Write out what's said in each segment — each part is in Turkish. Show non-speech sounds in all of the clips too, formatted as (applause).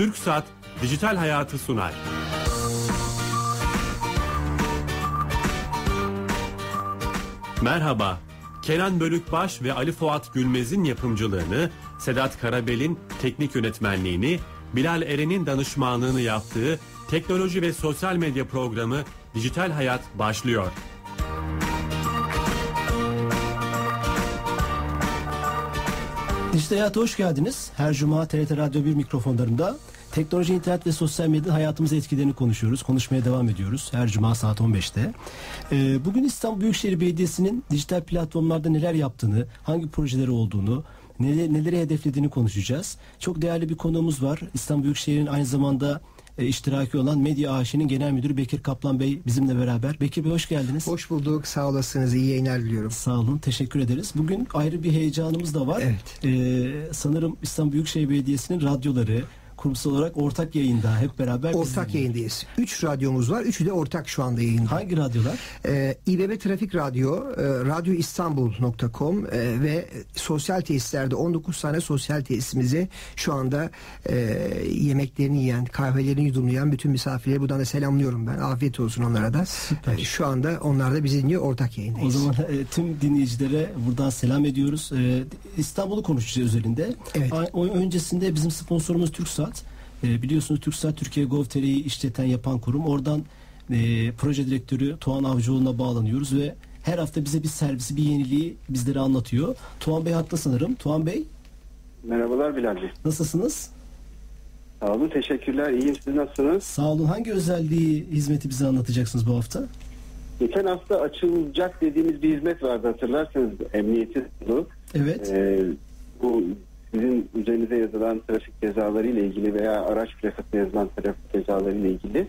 Türk Saat Dijital Hayatı sunar. Merhaba. Kenan Bölükbaş ve Ali Fuat Gülmez'in yapımcılığını, Sedat Karabel'in teknik yönetmenliğini, Bilal Eren'in danışmanlığını yaptığı teknoloji ve sosyal medya programı Dijital Hayat başlıyor. Dijital Hayat'a hoş geldiniz. Her cuma TRT Radyo 1 mikrofonlarında teknoloji, internet ve sosyal medya hayatımıza etkilerini konuşuyoruz. Konuşmaya devam ediyoruz. Her cuma saat 15'te. Ee, bugün İstanbul Büyükşehir Belediyesi'nin dijital platformlarda neler yaptığını, hangi projeleri olduğunu, neler, neleri hedeflediğini konuşacağız. Çok değerli bir konuğumuz var. İstanbul Büyükşehir'in aynı zamanda e, iştiraki olan Medya AŞ'nin Genel Müdürü Bekir Kaplan Bey bizimle beraber. Bekir Bey hoş geldiniz. Hoş bulduk. Sağ olasınız. İyi yayınlar diliyorum. Sağ olun. Teşekkür ederiz. Bugün ayrı bir heyecanımız da var. Evet. Ee, sanırım İstanbul Büyükşehir Belediyesi'nin radyoları kurumsal olarak ortak yayında hep beraber. Ortak bizimle. yayındayız. Üç radyomuz var. Üçü de ortak şu anda yayında. Hangi radyolar? Ee, İBB Trafik Radyo, e, radyoistanbul.com e, ve sosyal tesislerde 19 tane sosyal tesisimize şu anda e, yemeklerini yiyen, kahvelerini yudumlayan bütün misafirleri buradan da selamlıyorum ben. Afiyet olsun onlara da. Süper. E, şu anda onlar da bizi dinliyor. Ortak yayındayız. O zaman e, tüm dinleyicilere buradan selam ediyoruz. E, İstanbul'u konuşacağız özelinde. Evet. A- O öncesinde bizim sponsorumuz TürkSat. E, biliyorsunuz TürkSat Türkiye Gov.tr'yi işleten yapan kurum. Oradan e, proje direktörü Tuğan Avcıoğlu'na bağlanıyoruz ve her hafta bize bir servisi, bir yeniliği bizlere anlatıyor. Tuğan Bey hatta sanırım. Tuğan Bey Merhabalar Bilal Bey. nasılsınız? Sağ olun, teşekkürler. İyiyim, siz nasılsınız? Sağ olun. Hangi özelliği, hizmeti bize anlatacaksınız bu hafta? Geçen hafta açılacak dediğimiz bir hizmet vardı hatırlarsanız emniyetin. Evet. Ee, bu sizin üzerinize yazılan trafik cezaları ile ilgili veya araç plakasına yazılan trafik cezaları ile ilgili.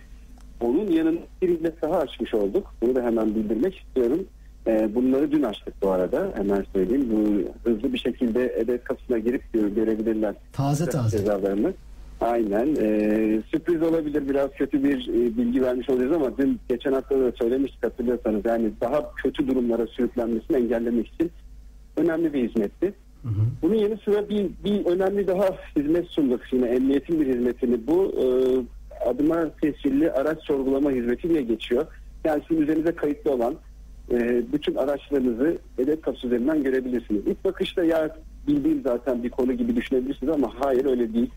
Onun yanında bir hizmet daha açmış olduk. Bunu da hemen bildirmek istiyorum. Ee, bunları dün açtık bu arada. Hemen söyleyeyim. Bu hızlı bir şekilde edet kapısına girip gö- görebilirler. Taze taze. cezalarını. Aynen. Ee, sürpriz olabilir. Biraz kötü bir e, bilgi vermiş olacağız ama dün geçen hafta da söylemiştik hatırlıyorsanız. Yani daha kötü durumlara sürüklenmesini engellemek için önemli bir hizmetti. Bunun yanı sıra bir, bir önemli daha hizmet sunduk. Yine emniyetin bir hizmetini. Bu e, adıma tescilli araç sorgulama hizmeti diye geçiyor. Yani sizin üzerinize kayıtlı olan e, bütün araçlarınızı hedef kapısı üzerinden görebilirsiniz. İlk bakışta ya bildiğim zaten bir konu gibi düşünebilirsiniz ama hayır öyle değil.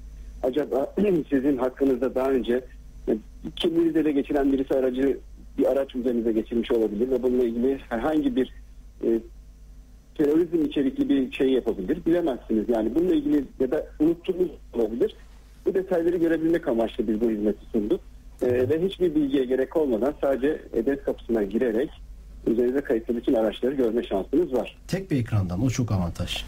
Acaba (clears throat) sizin hakkınızda daha önce e, kimliğinizi ele geçiren birisi aracı bir araç üzerinize geçirmiş olabilir ve bununla ilgili herhangi bir e, terörizm içerikli bir şey yapabilir. Bilemezsiniz yani bununla ilgili ya da unuttuğunuz olabilir. Bu detayları görebilmek amaçlı biz bu hizmeti sunduk. Ee, ve hiçbir bilgiye gerek olmadan sadece hedef kapısına girerek üzerinize kayıtlı bütün araçları görme şansınız var. Tek bir ekrandan o çok avantaj.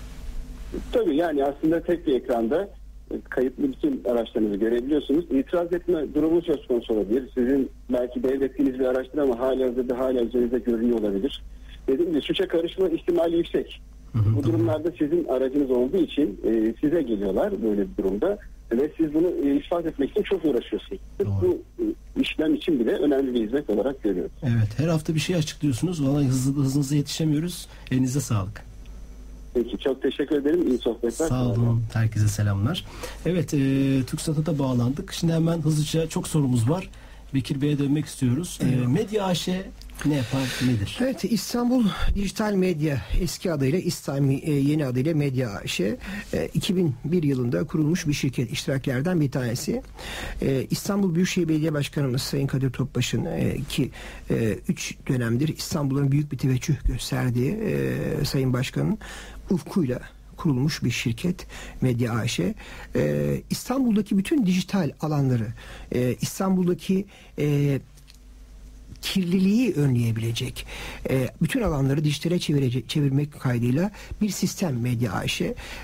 Tabii yani aslında tek bir ekranda e, kayıtlı bütün araçlarınızı görebiliyorsunuz. İtiraz etme durumu söz konusu olabilir. Sizin belki devrettiğiniz bir araçtır ama hala hazırda hala üzerinizde görünüyor olabilir. Dediğim gibi suça karışma ihtimali yüksek. Hı hı, Bu durumlarda sizin aracınız olduğu için e, size geliyorlar böyle bir durumda ve siz bunu e, ispat etmek için çok uğraşıyorsunuz. Doğru. Bu e, işlem için bile önemli bir hizmet olarak görüyoruz. Evet her hafta bir şey açıklıyorsunuz. Vallahi hızlı, hızınıza yetişemiyoruz. Elinize sağlık. Peki çok teşekkür ederim. İyi sohbetler. Sağ olun. Herkese selamlar. Evet e, TürkSat'a da bağlandık. Şimdi hemen hızlıca çok sorumuz var. Bekir Bey'e dönmek istiyoruz. E, Medya AŞ ne yapar nedir? Evet İstanbul Dijital Medya eski adıyla İstanbul e, yeni adıyla Medya AŞ e, 2001 yılında kurulmuş bir şirket iştiraklerden bir tanesi. E, İstanbul Büyükşehir Belediye Başkanımız Sayın Kadir Topbaş'ın e, ki 3 dönemdir İstanbul'un büyük bir teveccüh gösterdiği e, Sayın Başkan'ın ufkuyla kurulmuş bir şirket Medya AŞ. E, İstanbul'daki bütün dijital alanları, e, İstanbul'daki e, kirliliği önleyebilecek e, bütün alanları dijitale çevirecek, çevirmek kaydıyla bir sistem Medya AŞ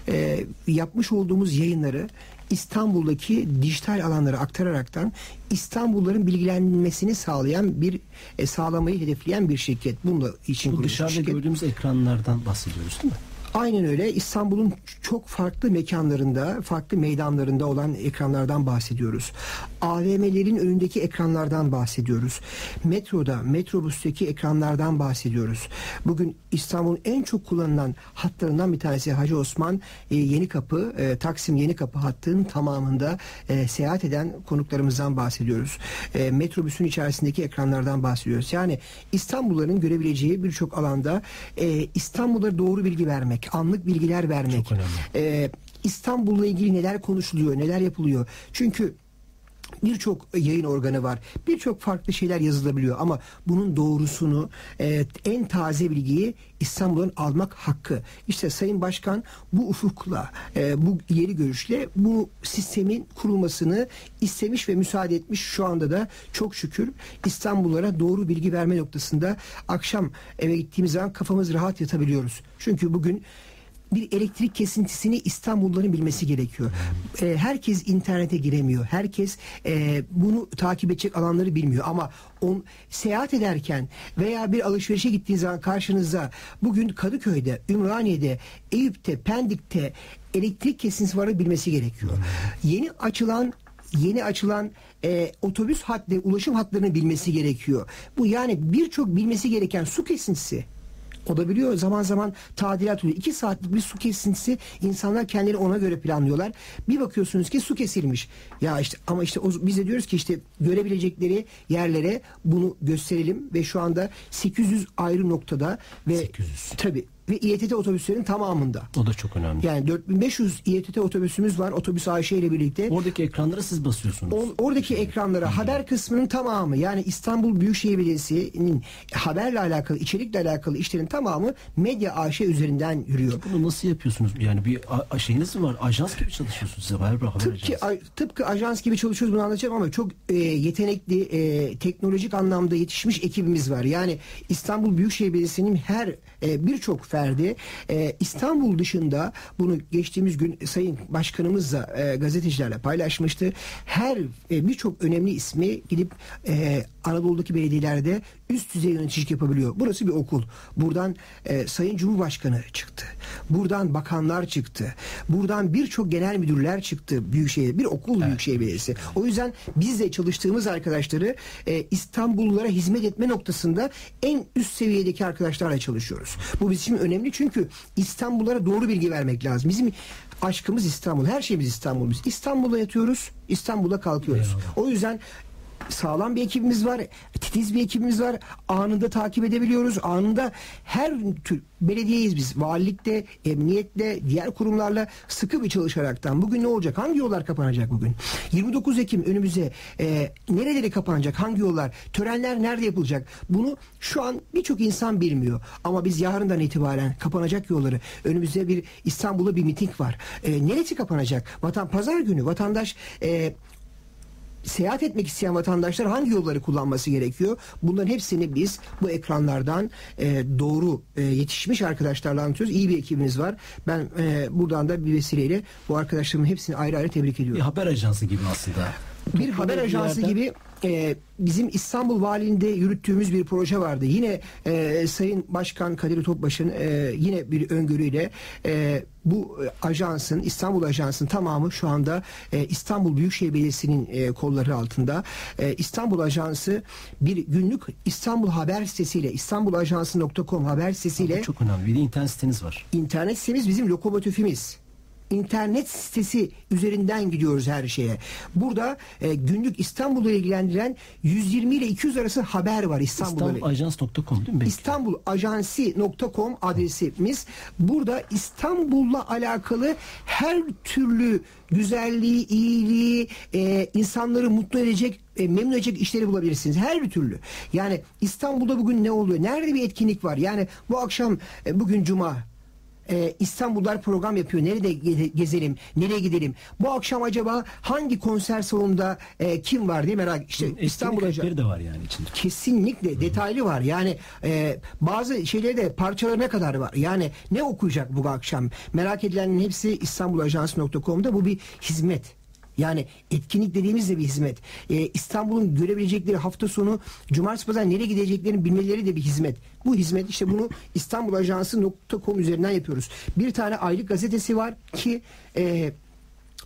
e, yapmış olduğumuz yayınları İstanbul'daki dijital alanları aktararaktan İstanbulluların bilgilenmesini sağlayan bir e, sağlamayı hedefleyen bir şirket. Bununla için Bu dışarıda şirket. gördüğümüz ekranlardan bahsediyoruz değil mi? Aynen öyle. İstanbul'un çok farklı mekanlarında, farklı meydanlarında olan ekranlardan bahsediyoruz. AVM'lerin önündeki ekranlardan bahsediyoruz. Metroda, metrobüsteki ekranlardan bahsediyoruz. Bugün İstanbul'un en çok kullanılan hatlarından bir tanesi Hacı Osman e, Yeni Kapı, e, Taksim Yeni Kapı hattının tamamında e, seyahat eden konuklarımızdan bahsediyoruz. E, metrobüsün içerisindeki ekranlardan bahsediyoruz. Yani İstanbulluların görebileceği birçok alanda e, İstanbul'a doğru bilgi vermek, anlık bilgiler vermek. Çok önemli. E, İstanbul'la ilgili neler konuşuluyor, neler yapılıyor. Çünkü birçok yayın organı var. Birçok farklı şeyler yazılabiliyor ama bunun doğrusunu e, en taze bilgiyi İstanbul'un almak hakkı. İşte Sayın Başkan bu ufukla, e, bu yeri görüşle bu sistemin kurulmasını istemiş ve müsaade etmiş. Şu anda da çok şükür İstanbullulara doğru bilgi verme noktasında akşam eve gittiğimiz zaman kafamız rahat yatabiliyoruz. Çünkü bugün bir elektrik kesintisini İstanbulluların bilmesi gerekiyor. E, herkes internete giremiyor. Herkes e, bunu takip edecek alanları bilmiyor. Ama on, seyahat ederken veya bir alışverişe gittiğiniz zaman karşınıza bugün Kadıköy'de, Ümraniye'de, Eyüp'te, Pendik'te elektrik kesintisi var bilmesi gerekiyor. Yeni açılan yeni açılan e, otobüs hat ve ulaşım hatlarını bilmesi gerekiyor. Bu yani birçok bilmesi gereken su kesintisi olabiliyor. Zaman zaman tadilat oluyor. İki saatlik bir su kesintisi insanlar kendileri ona göre planlıyorlar. Bir bakıyorsunuz ki su kesilmiş. Ya işte ama işte o, biz de diyoruz ki işte görebilecekleri yerlere bunu gösterelim ve şu anda 800 ayrı noktada ve 800. tabi ve İETT otobüslerin tamamında. O da çok önemli. Yani 4500 İETT otobüsümüz var. Otobüs Ayşe ile birlikte. Oradaki ekranlara siz basıyorsunuz. O- oradaki ekranlara haber kısmının tamamı yani İstanbul Büyükşehir Belediyesi'nin haberle alakalı, içerikle alakalı işlerin tamamı Medya AŞ üzerinden yürüyor. Bunu nasıl yapıyorsunuz? Yani bir a- şeyiniz mi var? Ajans gibi çalışıyorsunuz size haber, haber Tıpkı, ajansı. a- tıpkı ajans gibi çalışıyoruz bunu anlatacağım ama çok e, yetenekli, e, teknolojik anlamda yetişmiş ekibimiz var. Yani İstanbul Büyükşehir Belediyesi'nin her e, birçok ferdi e, İstanbul dışında bunu geçtiğimiz gün Sayın Başkanımızla e, gazetecilerle paylaşmıştı. Her e, birçok önemli ismi gidip e, Anadolu'daki belediyelerde üst düzey yöneticilik yapabiliyor. Burası bir okul. Buradan e, Sayın Cumhurbaşkanı çıktı. Buradan bakanlar çıktı. Buradan birçok genel müdürler çıktı. Büyükşehir bir okul Büyükşehir Belediyesi. O yüzden biz de çalıştığımız arkadaşları e, İstanbullulara hizmet etme noktasında en üst seviyedeki arkadaşlarla çalışıyoruz. Bu bizim için önemli çünkü İstanbullulara doğru bilgi vermek lazım. Bizim aşkımız İstanbul. Her şeyimiz İstanbul. Biz İstanbul'a yatıyoruz, İstanbul'a kalkıyoruz. O yüzden sağlam bir ekibimiz var, titiz bir ekibimiz var. Anında takip edebiliyoruz. Anında her tür belediyeyiz biz. Valilikte, emniyetle, diğer kurumlarla sıkı bir çalışaraktan. Bugün ne olacak? Hangi yollar kapanacak bugün? 29 Ekim önümüze e, nereleri kapanacak? Hangi yollar? Törenler nerede yapılacak? Bunu şu an birçok insan bilmiyor. Ama biz yarından itibaren kapanacak yolları önümüzde bir İstanbul'da bir miting var. E, neresi kapanacak? Vatan Pazar günü vatandaş e, seyahat etmek isteyen vatandaşlar hangi yolları kullanması gerekiyor? Bunların hepsini biz bu ekranlardan e, doğru e, yetişmiş arkadaşlarla anlatıyoruz. İyi bir ekibimiz var. Ben e, buradan da bir vesileyle bu arkadaşlarımın hepsini ayrı ayrı tebrik Bir ediyorum. haber ajansı gibi aslında. Bir haber Toplumda ajansı yerden- gibi e, bizim İstanbul Valiliğinde yürüttüğümüz bir proje vardı. Yine e, Sayın Başkan Kadir Topbaş'ın e, yine bir öngörüyle e, bu ajansın İstanbul Ajansı'nın tamamı şu anda e, İstanbul Büyükşehir Belediyesi'nin e, kolları altında. E, İstanbul Ajansı bir günlük İstanbul Haber sitesiyle İstanbulajansı.com haber sitesiyle çok önemli. Bir internet siteniz var. İnternet sitemiz bizim lokomotifimiz. İnternet sitesi üzerinden gidiyoruz her şeye. Burada e, günlük İstanbul'u ilgilendiren 120 ile 200 arası haber var İstanbul'da. İstanbulajans.com değil mi? İstanbulajansi.com adresimiz. Burada İstanbul'la alakalı her türlü güzelliği, iyiliği, e, insanları mutlu edecek, e, memnun edecek işleri bulabilirsiniz. Her bir türlü. Yani İstanbul'da bugün ne oluyor? Nerede bir etkinlik var? Yani bu akşam, e, bugün Cuma, e, İstanbullular program yapıyor. Nerede ge- gezelim? Nereye gidelim? Bu akşam acaba hangi konser salonunda e, kim var diye merak işte Etkinlik İstanbul rehberi de var yani içinde. kesinlikle detaylı var. Yani e, bazı şeyleri de parçalarına kadar var. Yani ne okuyacak bu akşam? Merak edilenlerin hepsi İstanbulajansı.com'da bu bir hizmet. Yani etkinlik dediğimiz de bir hizmet. Ee, İstanbul'un görebilecekleri hafta sonu cumartesi pazar nereye gideceklerini bilmeleri de bir hizmet. Bu hizmet işte bunu İstanbulajansı.com üzerinden yapıyoruz. Bir tane aylık gazetesi var ki e,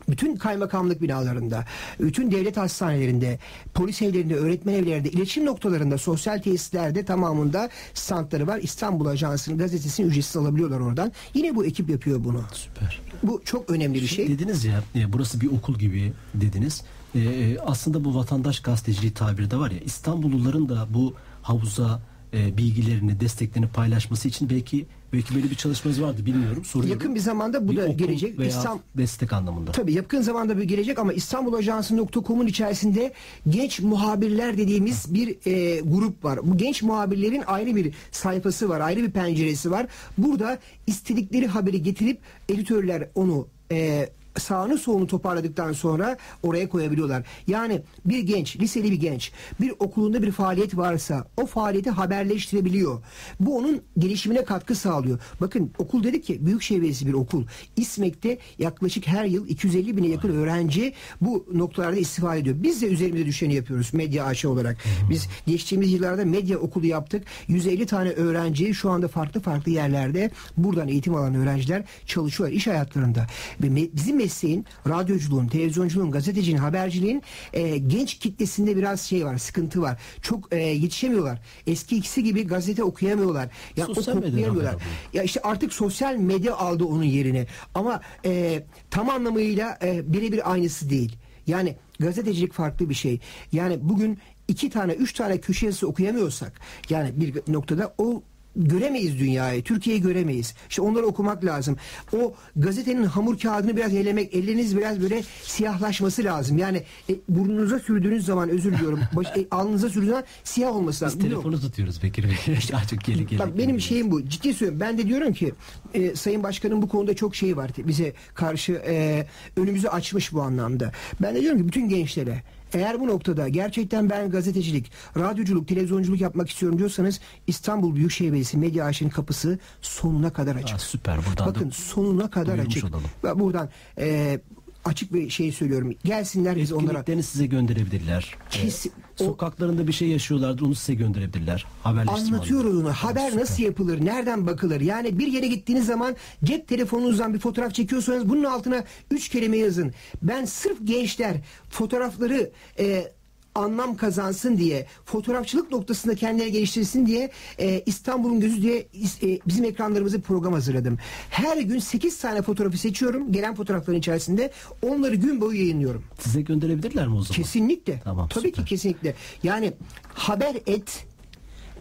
bütün kaymakamlık binalarında, bütün devlet hastanelerinde, polis evlerinde, öğretmen evlerinde, iletişim noktalarında, sosyal tesislerde tamamında standları var. İstanbul Ajansı'nın gazetesini ücretsiz alabiliyorlar oradan. Yine bu ekip yapıyor bunu. Süper. Bu çok önemli bir şey. Dediniz ya e, burası bir okul gibi dediniz. E, e, aslında bu vatandaş gazeteciliği tabiri de var ya İstanbulluların da bu havuza e, bilgilerini, desteklerini paylaşması için belki belki böyle bir çalışmanız vardı bilmiyorum. Soruyorum. Yakın bir zamanda bu Bir da gelecek. Veya İslam destek anlamında. Tabii yakın zamanda bir gelecek ama İstanbulajansı.com'un içerisinde genç muhabirler dediğimiz bir e, grup var. Bu genç muhabirlerin ayrı bir sayfası var, ayrı bir penceresi var. Burada istedikleri haberi getirip editörler onu e, sağını solunu toparladıktan sonra oraya koyabiliyorlar. Yani bir genç, liseli bir genç bir okulunda bir faaliyet varsa o faaliyeti haberleştirebiliyor. Bu onun gelişimine katkı sağlıyor. Bakın okul dedik ki Büyükşehir Belediyesi bir okul. İSMEK'te yaklaşık her yıl 250 bine yakın öğrenci bu noktalarda istifade ediyor. Biz de üzerimize düşeni yapıyoruz medya AŞ olarak. Biz geçtiğimiz yıllarda medya okulu yaptık. 150 tane öğrenci şu anda farklı farklı yerlerde buradan eğitim alan öğrenciler çalışıyorlar iş hayatlarında. Ve bizim mesleğin, radyoculuğun, televizyonculuğun, gazeteciliğin, haberciliğin e, genç kitlesinde biraz şey var, sıkıntı var. Çok e, yetişemiyorlar. Eski ikisi gibi gazete okuyamıyorlar. Ya Sosyal o koklayamıyorlar. Ya işte artık sosyal medya aldı onun yerine. Ama e, tam anlamıyla e, birebir aynısı değil. Yani gazetecilik farklı bir şey. Yani bugün iki tane, üç tane köşe yazısı okuyamıyorsak yani bir noktada o göremeyiz dünyayı. Türkiye'yi göremeyiz. İşte onları okumak lazım. O gazetenin hamur kağıdını biraz elemek, elleriniz biraz böyle siyahlaşması lazım. Yani e, burnunuza sürdüğünüz zaman özür diliyorum. (laughs) Baş, e, alnınıza sürdüğünüz zaman siyah olması Biz lazım. Yok. telefonu tutuyoruz Bekir Bey. (laughs) Artık geri geri. Bak benim şeyim bu. Ciddi söylüyorum. Ben de diyorum ki e, Sayın Başkan'ın bu konuda çok şeyi var. Bize karşı e, önümüzü açmış bu anlamda. Ben de diyorum ki bütün gençlere eğer bu noktada gerçekten ben gazetecilik, radyoculuk, televizyonculuk yapmak istiyorum diyorsanız İstanbul Büyükşehir Belediyesi Medya Aşı'nın kapısı sonuna kadar açık. Aa, süper. Buradan Bakın sonuna kadar açık. olalım. Ve buradan e, açık bir şey söylüyorum. Gelsinler biz onlara size gönderebilirler. O- Sokaklarında bir şey yaşıyorlardır onu size gönderebilirler. Haberleştirme Anlatıyoruz anlamında. onu. Haber nasıl yapılır? Nereden bakılır? Yani bir yere gittiğiniz zaman cep telefonunuzdan bir fotoğraf çekiyorsanız bunun altına üç kelime yazın. Ben sırf gençler fotoğrafları e, anlam kazansın diye fotoğrafçılık noktasında kendileri geliştirsin diye e, İstanbul'un gözü diye e, bizim ekranlarımızı program hazırladım. Her gün 8 tane fotoğrafı seçiyorum. Gelen fotoğrafların içerisinde onları gün boyu yayınlıyorum. Size gönderebilirler mi o zaman? Kesinlikle. Tamam, Tabii süper. ki kesinlikle. Yani haber et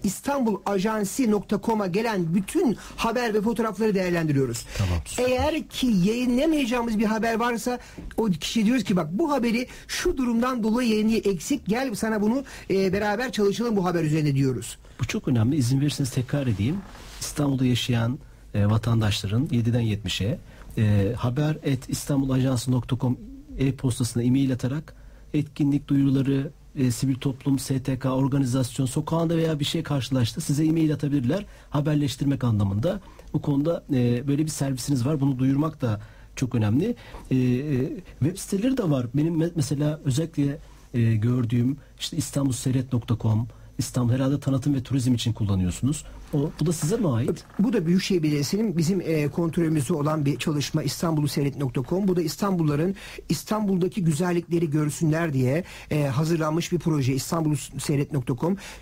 İstanbulajansi.com'a gelen bütün haber ve fotoğrafları değerlendiriyoruz. Tamam, süper. Eğer ki yayınlamayacağımız bir haber varsa o kişi diyoruz ki bak bu haberi şu durumdan dolayı yayını eksik gel sana bunu e, beraber çalışalım bu haber üzerine diyoruz. Bu çok önemli. İzin verirseniz tekrar edeyim. İstanbul'da yaşayan e, vatandaşların 7'den 70'e e, haber et İstanbulajansı.com e-postasına e-mail atarak etkinlik duyuruları e, sivil toplum, STK, organizasyon sokağında veya bir şey karşılaştı. Size e-mail atabilirler. Haberleştirmek anlamında. Bu konuda e, böyle bir servisiniz var. Bunu duyurmak da çok önemli. E, e, web siteleri de var. Benim me- mesela özellikle e, gördüğüm işte istanbulseyret.com İstanbul herhalde tanıtım ve turizm için kullanıyorsunuz. O, bu da size mi ait? Bu da Büyükşehir Belediyesi'nin bizim e, kontrolümüzde olan bir çalışma İstanbul'u Bu da İstanbulluların İstanbul'daki güzellikleri görsünler diye e, hazırlanmış bir proje İstanbul'u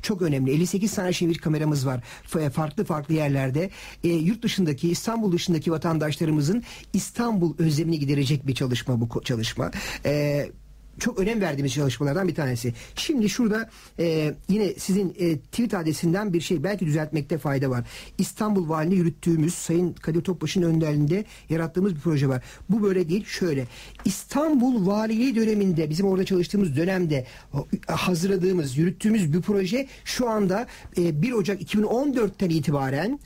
Çok önemli. 58 tane çevir kameramız var. F- farklı farklı yerlerde. E, yurt dışındaki, İstanbul dışındaki vatandaşlarımızın İstanbul özlemini giderecek bir çalışma bu çalışma. E, çok önem verdiğimiz çalışmalardan bir tanesi. Şimdi şurada e, yine sizin e, tweet adresinden bir şey belki düzeltmekte fayda var. İstanbul Valiliği yürüttüğümüz Sayın Kadir Topbaş'ın önderliğinde yarattığımız bir proje var. Bu böyle değil şöyle. İstanbul Valiliği döneminde bizim orada çalıştığımız dönemde o, hazırladığımız yürüttüğümüz bir proje şu anda e, 1 Ocak 2014'ten itibaren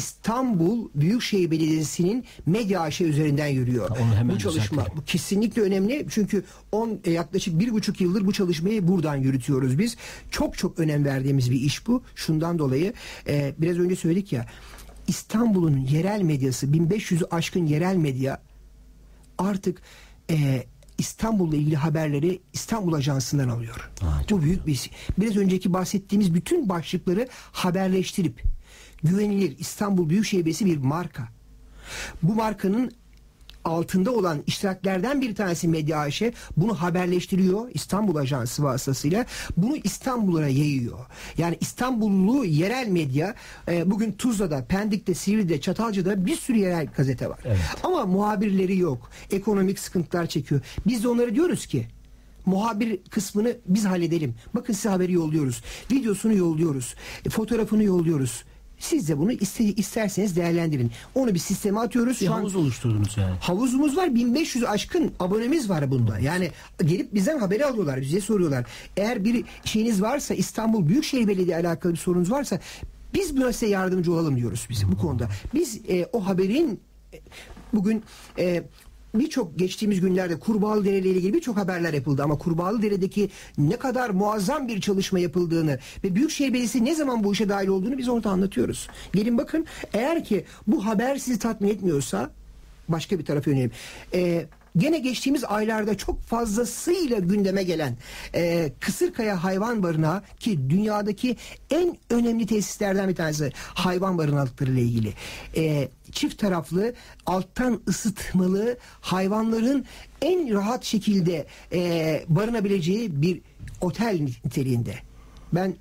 İstanbul Büyükşehir Belediyesi'nin medya aşı üzerinden yürüyor. Bu çalışma bu kesinlikle önemli çünkü 10 e, yaklaşık bir buçuk yıldır bu çalışmayı buradan yürütüyoruz biz. Çok çok önem verdiğimiz bir iş bu. Şundan dolayı e, biraz önce söyledik ya İstanbul'un yerel medyası 1500'ü aşkın yerel medya artık e, İstanbul'la ilgili haberleri İstanbul Ajansı'ndan alıyor. Aa, Bu büyük bir biraz önceki bahsettiğimiz bütün başlıkları haberleştirip güvenilir İstanbul Büyükşehir Belediyesi bir marka. Bu markanın altında olan iştiraklerden bir tanesi Medya AŞ bunu haberleştiriyor İstanbul Ajansı vasıtasıyla bunu İstanbul'a yayıyor. Yani İstanbullu yerel medya e, bugün Tuzla'da, Pendik'te, Sivri'de, Çatalca'da bir sürü yerel gazete var. Evet. Ama muhabirleri yok. Ekonomik sıkıntılar çekiyor. Biz de onlara diyoruz ki muhabir kısmını biz halledelim. Bakın size haberi yolluyoruz. Videosunu yolluyoruz. e, Fotoğrafını yolluyoruz. Siz de bunu iste, isterseniz değerlendirin. Onu bir sisteme atıyoruz. Bir Şu an havuz oluşturdunuz yani. Havuzumuz var 1500 aşkın abonemiz var bunda. Yani gelip bizden haberi alıyorlar bize soruyorlar. Eğer bir şeyiniz varsa İstanbul Büyükşehir Belediye alakalı bir sorunuz varsa biz buna size yardımcı olalım diyoruz biz bu konuda. Biz e, o haberin e, bugün e, birçok geçtiğimiz günlerde Kurbağalıdere ile ilgili birçok haberler yapıldı ama Kurbağalıdere'deki ne kadar muazzam bir çalışma yapıldığını ve Büyükşehir Belediyesi ne zaman bu işe dahil olduğunu biz orada anlatıyoruz. Gelin bakın eğer ki bu haber sizi tatmin etmiyorsa başka bir tarafa yönelim. Ee, gene geçtiğimiz aylarda çok fazlasıyla gündeme gelen e, Kısırkaya Hayvan Barınağı ki dünyadaki en önemli tesislerden bir tanesi hayvan barınakları ile ilgili. E, çift taraflı alttan ısıtmalı hayvanların en rahat şekilde e, barınabileceği bir otel niteliğinde. Ben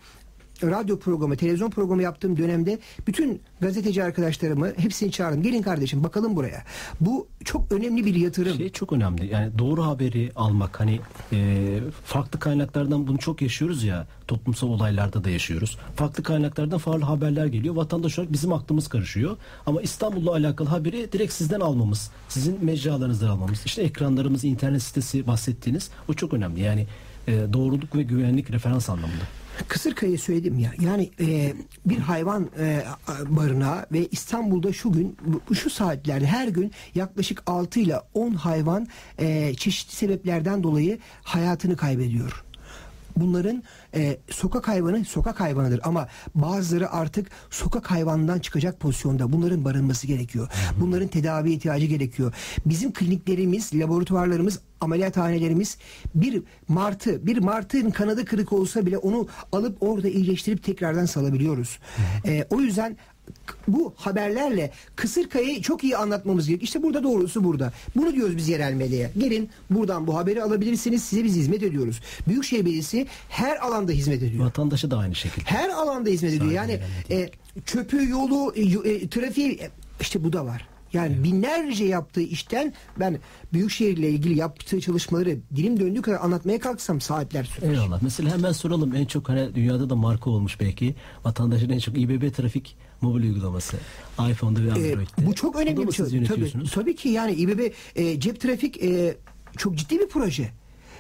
radyo programı, televizyon programı yaptığım dönemde bütün gazeteci arkadaşlarımı hepsini çağırdım. Gelin kardeşim bakalım buraya. Bu çok önemli bir yatırım. Şey çok önemli. Yani doğru haberi almak hani e, farklı kaynaklardan bunu çok yaşıyoruz ya toplumsal olaylarda da yaşıyoruz. Farklı kaynaklardan farklı haberler geliyor. Vatandaş olarak bizim aklımız karışıyor. Ama İstanbul'la alakalı haberi direkt sizden almamız, sizin mecralarınızdan almamız. İşte ekranlarımız, internet sitesi bahsettiğiniz o çok önemli. Yani e, doğruluk ve güvenlik referans anlamında. Kısırkaya'yı söyledim ya. Yani e, bir hayvan e, barınağı ve İstanbul'da şu gün şu saatlerde her gün yaklaşık 6 ile 10 hayvan e, çeşitli sebeplerden dolayı hayatını kaybediyor. Bunların e, sokak hayvanı sokak hayvanıdır ama bazıları artık sokak hayvanından çıkacak pozisyonda. Bunların barınması gerekiyor. Bunların tedavi ihtiyacı gerekiyor. Bizim kliniklerimiz, laboratuvarlarımız, ameliyathanelerimiz bir martı, bir martının kanadı kırık olsa bile onu alıp orada iyileştirip tekrardan salabiliyoruz. E, o yüzden bu haberlerle Kısırkaya'yı çok iyi anlatmamız gerekiyor. İşte burada doğrusu burada. Bunu diyoruz biz yerel medyaya. Gelin buradan bu haberi alabilirsiniz. Size biz hizmet ediyoruz. Büyükşehir Belediyesi her alanda hizmet ediyor. Vatandaşa da aynı şekilde. Her alanda hizmet ediyor. Yani yerel e, çöpü, yolu, yo- e, trafiği e, işte bu da var. Yani binlerce yaptığı işten ben Büyükşehir ile ilgili yaptığı çalışmaları dilim döndüğü kadar anlatmaya kalksam saatler sürer. Eyvallah. Mesela hemen soralım en çok hani dünyada da marka olmuş belki. Vatandaşın en çok İBB trafik mobil uygulaması. iPhone'da ve Ee, Android'de. bu çok önemli bir şey. Tabii, tabii ki yani İBB e, cep trafik e, çok ciddi bir proje.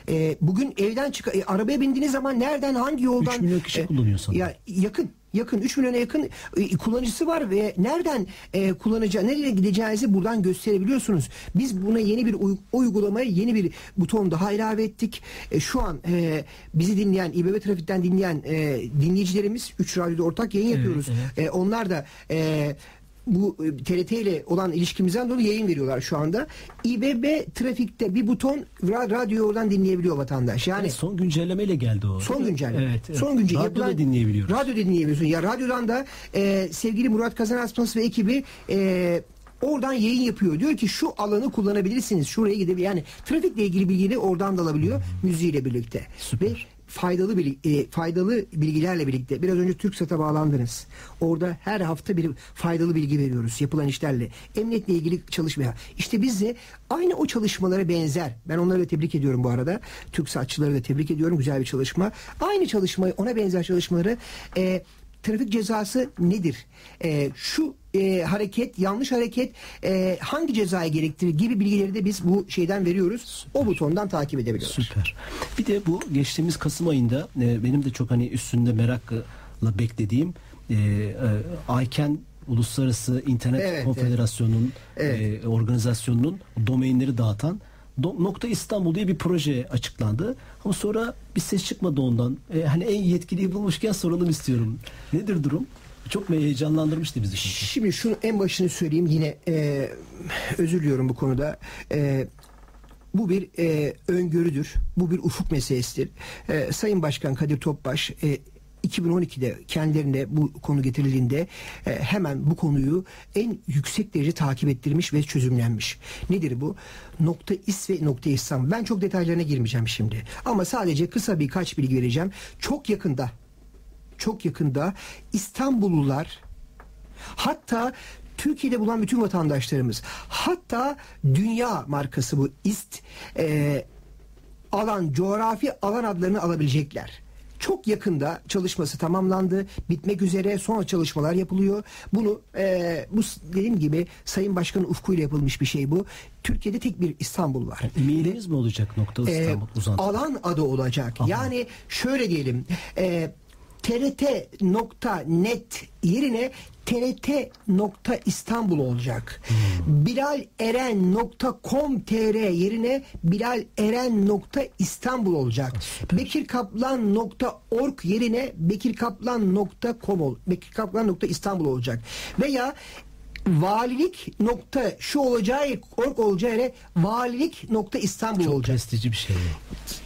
E, bugün evden çık e, arabaya bindiğiniz zaman nereden hangi yoldan Üç milyon kişi kullanıyor sanırım. Ya yakın yakın 3 milyona yakın e, kullanıcısı var ve nereden e, kullanacağı nereye gideceğinizi buradan gösterebiliyorsunuz. Biz buna yeni bir uy- uygulamaya yeni bir buton daha ilave ettik. E, şu an e, bizi dinleyen İBB Trafik'ten dinleyen e, dinleyicilerimiz 3 radyoda ortak yayın yapıyoruz. E, onlar da e, bu e, TRT ile olan ilişkimizden dolayı yayın veriyorlar şu anda. İBB trafikte bir buton ra- radyoyu oradan dinleyebiliyor vatandaş. Yani Yani son güncellemeyle geldi o. Son güncelleme. Evet. evet. Son güncel Radyoda yapılan- dinleyebiliyoruz. Radyoda dinleyebiliyorsun. Ya radyodan da e, sevgili Murat Kazan Aspas ve ekibi e, oradan yayın yapıyor. Diyor ki şu alanı kullanabilirsiniz. Şuraya gidebilir. Yani trafikle ilgili bilgiyi oradan da alabiliyor müziğiyle birlikte. Süper. Ve faydalı bilgi- e, faydalı bilgilerle birlikte biraz önce TürkSat'a bağlandınız. Orada her hafta bir faydalı bilgi veriyoruz yapılan işlerle. Emniyetle ilgili çalışmaya. İşte biz de aynı o çalışmalara benzer. Ben onları da tebrik ediyorum bu arada. TürkSatçıları da tebrik ediyorum. Güzel bir çalışma. Aynı çalışmayı ona benzer çalışmaları e, trafik cezası nedir? E, şu e, hareket, yanlış hareket e, hangi cezayı gerektirir gibi bilgileri de biz bu şeyden veriyoruz. O butondan takip edebiliyoruz. Süper. Bir de bu geçtiğimiz Kasım ayında e, benim de çok hani üstünde merakla beklediğim e, e, ICANN Uluslararası İnternet Evet, Konfederasyonu'nun Evet. e, organizasyonunun domainleri dağıtan Nokta İstanbul diye bir proje açıklandı. Ama sonra bir ses çıkmadı ondan. E, hani en yetkiliyi bulmuşken soralım istiyorum. Nedir durum? Çok heyecanlandırmıştı bizi. çünkü. Şimdi şunu en başını söyleyeyim yine e, özür diliyorum bu konuda. E, Bu bir e, öngörüdür. Bu bir ufuk meselesidir. E, Sayın Başkan Kadir Topbaş e, 2012'de kendilerine bu konu getirildiğinde e, hemen bu konuyu en yüksek derece takip ettirmiş ve çözümlenmiş. Nedir bu? Nokta is ve nokta İslam. Ben çok detaylarına girmeyeceğim şimdi. Ama sadece kısa birkaç bilgi vereceğim. Çok yakında çok yakında İstanbullular hatta Türkiye'de bulunan bütün vatandaşlarımız hatta dünya markası bu ist e, alan coğrafi alan adlarını alabilecekler. Çok yakında çalışması tamamlandı. Bitmek üzere sonra çalışmalar yapılıyor. Bunu e, bu dediğim gibi Sayın Başkan'ın ufkuyla yapılmış bir şey bu. Türkiye'de tek bir İstanbul var. Mailiniz mi olacak nokta E, İstanbul uzantı? alan adı olacak. Aha. Yani şöyle diyelim. E, TRT.net yerine TRT nokta İstanbul olacak. Hmm. bilaleren.com.tr yerine bilaleren.nokta İstanbul olacak. bekirkaplan.org yerine bekirkaplan.com ol, bekirkaplan.nokta İstanbul olacak. Veya valilik nokta şu olacağı org olacağı yere valilik nokta İstanbul Çok olacak. prestijli bir şey.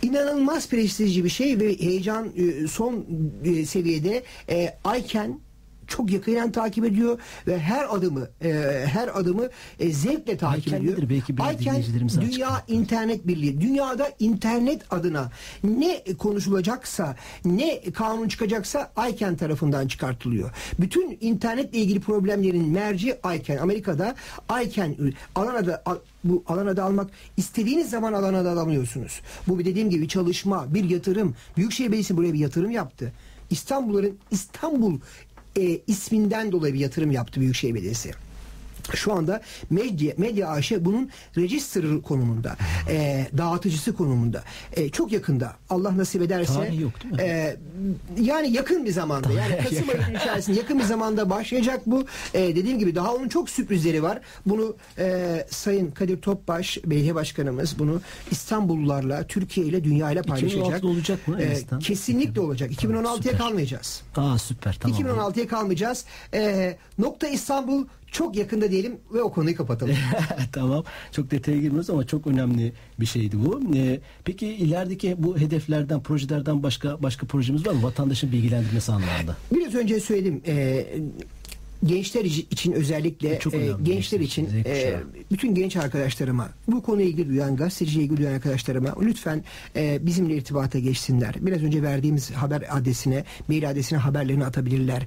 İnanılmaz prestijli bir şey ve heyecan e, son e, seviyede e, Ayken çok yakinen takip ediyor ve her adımı e, her adımı e, zevkle takip Ayken ediyor. Belki Ayken Dünya açıklayalım. İnternet Birliği. Dünyada internet adına ne konuşulacaksa, ne kanun çıkacaksa Ayken tarafından çıkartılıyor. Bütün internetle ilgili problemlerin merci Ayken. Amerika'da Ayken Alana'da al- bu Alana'da almak istediğiniz zaman Alana'da alamıyorsunuz. Bu bir dediğim gibi çalışma, bir yatırım. Büyükşehir Belediyesi buraya bir yatırım yaptı. İstanbul'ların İstanbul e, isminden dolayı bir yatırım yaptı Büyükşehir Belediyesi. Şu anda medya, medya AŞ bunun register konumunda, e, dağıtıcısı konumunda. E, çok yakında Allah nasip ederse. Tarih yok değil mi? e, yani yakın bir zamanda yani Kasım ayının içerisinde yakın bir zamanda başlayacak bu. E, dediğim gibi daha onun çok sürprizleri var. Bunu e, Sayın Kadir Topbaş belediye başkanımız bunu İstanbullularla, Türkiye ile dünya ile paylaşacak. 2016'da olacak mı E, kesinlikle olacak. 2016'ya süper. kalmayacağız. Aa süper tamam. 2016'ya kalmayacağız. Ee, nokta İstanbul çok yakında diyelim ve o konuyu kapatalım. (laughs) tamam. Çok detaya girmiyoruz ama çok önemli bir şeydi bu. Ee, peki ilerideki bu hedeflerden, projelerden başka başka projemiz var mı? Vatandaşın bilgilendirmesi anlamında. Biraz önce söyledim. e, gençler için özellikle Çok e, gençler için e, bütün genç arkadaşlarıma bu konuya ilgi duyan gazeteciye ilgi duyan arkadaşlarıma lütfen e, bizimle irtibata geçsinler. Biraz önce verdiğimiz haber adresine mail adresine haberlerini atabilirler.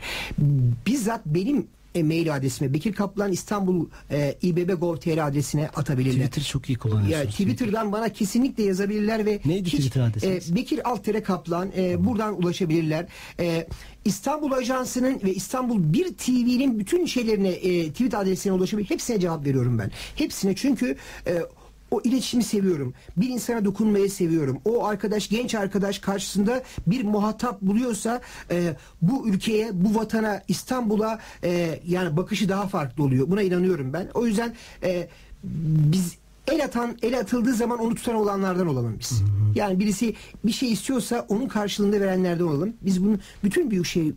Bizzat benim e, mail adresime Bekir Kaplan İstanbul e, İBB.gov.tr adresine atabilirler. Twitter çok iyi kullanıyorsunuz. Ya Twitter'dan bana kesinlikle yazabilirler ve Neydi Twitter adresiniz? e, Bekir Altere Kaplan e, buradan ulaşabilirler. E, İstanbul Ajansı'nın ve İstanbul 1 TV'nin bütün şeylerine e, tweet adresine ulaşabilir. Hepsine cevap veriyorum ben. Hepsine çünkü e, o iletişimi seviyorum. Bir insana dokunmayı seviyorum. O arkadaş, genç arkadaş karşısında bir muhatap buluyorsa e, bu ülkeye, bu vatana, İstanbul'a e, yani bakışı daha farklı oluyor. Buna inanıyorum ben. O yüzden e, biz el atan, el atıldığı zaman onu tutan olanlardan olalım biz. Yani birisi bir şey istiyorsa onun karşılığında verenlerden olalım. Biz bunu bütün büyük şey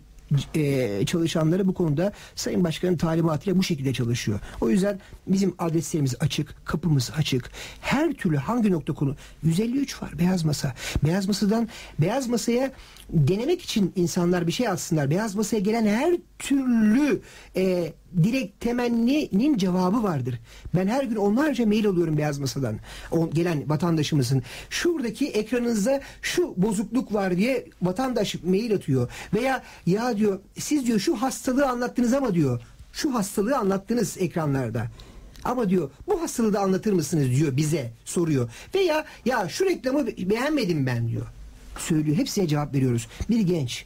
e, çalışanları bu konuda Sayın Başkan'ın talimatıyla bu şekilde çalışıyor. O yüzden bizim adreslerimiz açık, kapımız açık. Her türlü hangi nokta konu 153 var Beyaz Masa. Beyaz Masa'dan Beyaz Masa'ya denemek için insanlar bir şey atsınlar. Beyaz Masa'ya gelen her türlü e, direkt temenninin cevabı vardır. Ben her gün onlarca mail alıyorum Beyaz Masa'dan. O gelen vatandaşımızın. Şuradaki ekranınızda şu bozukluk var diye vatandaş mail atıyor. Veya ya diyor siz diyor şu hastalığı anlattınız ama diyor şu hastalığı anlattınız ekranlarda. Ama diyor bu hastalığı da anlatır mısınız diyor bize soruyor. Veya ya şu reklamı beğenmedim ben diyor. Söylüyor. Hepsine cevap veriyoruz. Bir genç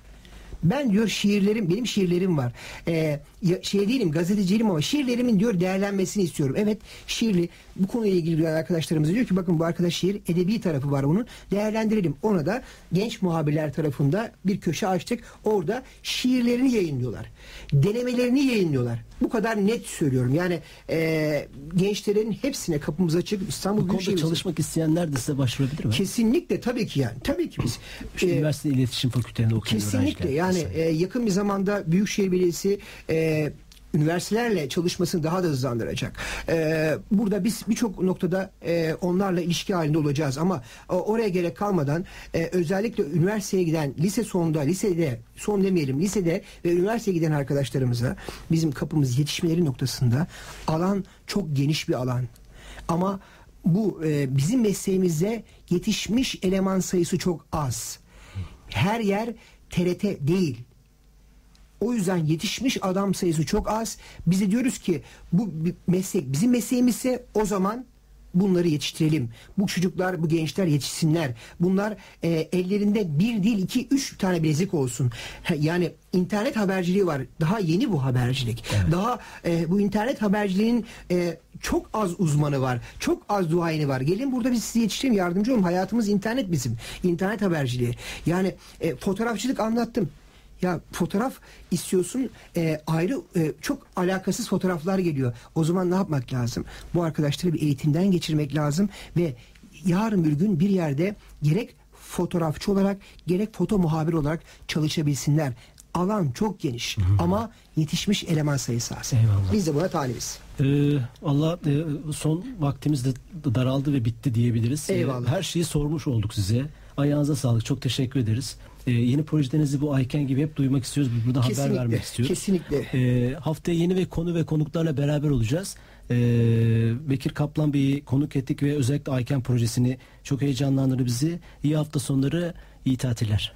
ben diyor şiirlerim benim şiirlerim var. Ee, şey değilim gazeteciyim ama şiirlerimin diyor değerlenmesini istiyorum. Evet şiirli bu konuyla ilgili duyan arkadaşlarımız diyor ki bakın bu arkadaş şiir edebi tarafı var bunun değerlendirelim. Ona da genç muhabirler tarafında bir köşe açtık. Orada şiirlerini yayınlıyorlar. Denemelerini yayınlıyorlar. Bu kadar net söylüyorum. Yani e, gençlerin hepsine kapımız açık. İstanbul Bu konuda çalışmak isteyenler de size başvurabilir mi? Kesinlikle tabii ki yani. Tabii ki biz. İşte e, üniversite iletişim fakültelerinde okuyan Kesinlikle yani e, yakın bir zamanda Büyükşehir Belediyesi e, üniversitelerle çalışmasını daha da hızlandıracak. E, burada biz birçok noktada e, onlarla ilişki halinde olacağız ama e, oraya gerek kalmadan e, özellikle üniversiteye giden lise sonunda lisede son demeyelim lisede ve üniversiteye giden arkadaşlarımıza bizim kapımız yetişmeleri noktasında alan çok geniş bir alan. Ama bu e, bizim mesleğimizde yetişmiş eleman sayısı çok az. Her yer TRT değil. O yüzden yetişmiş adam sayısı çok az. Biz de diyoruz ki bu bir meslek bizim mesleğimizse o zaman bunları yetiştirelim. Bu çocuklar, bu gençler yetişsinler. Bunlar e, ellerinde bir değil iki üç tane bilezik olsun. Ha, Yani internet haberciliği var. Daha yeni bu habercilik. Daha e, bu internet haberciliğinin e, çok az uzmanı var. Çok az duayeni var. Gelin burada biz size yetiştirelim yardımcı olun. Hayatımız internet bizim. İnternet haberciliği. Yani e, fotoğrafçılık anlattım. Ya fotoğraf istiyorsun e, ayrı e, çok alakasız fotoğraflar geliyor. O zaman ne yapmak lazım? Bu arkadaşları bir eğitimden geçirmek lazım ve yarın bir gün bir yerde gerek fotoğrafçı olarak gerek foto muhabir olarak çalışabilsinler. Alan çok geniş ama yetişmiş eleman sayısı az. Eyvallah. Biz de buna talibiz. Ee, Allah e, son vaktimiz de daraldı ve bitti diyebiliriz. Ee, Eyvallah. her şeyi sormuş olduk size. Ayağınıza sağlık. Çok teşekkür ederiz. Ee, yeni projelerinizi bu Ayken gibi hep duymak istiyoruz. Burada haber Kesinlikle, vermek istiyoruz. kesinlikle. Ee, haftaya yeni ve konu ve konuklarla beraber olacağız. Ee, Bekir Kaplan Bey'i konuk ettik ve özellikle Ayken projesini çok heyecanlandırdı bizi. İyi hafta sonları, iyi tatiller.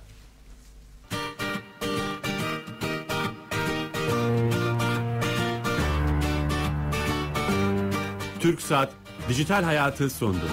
Türk Saat Dijital Hayatı sondu.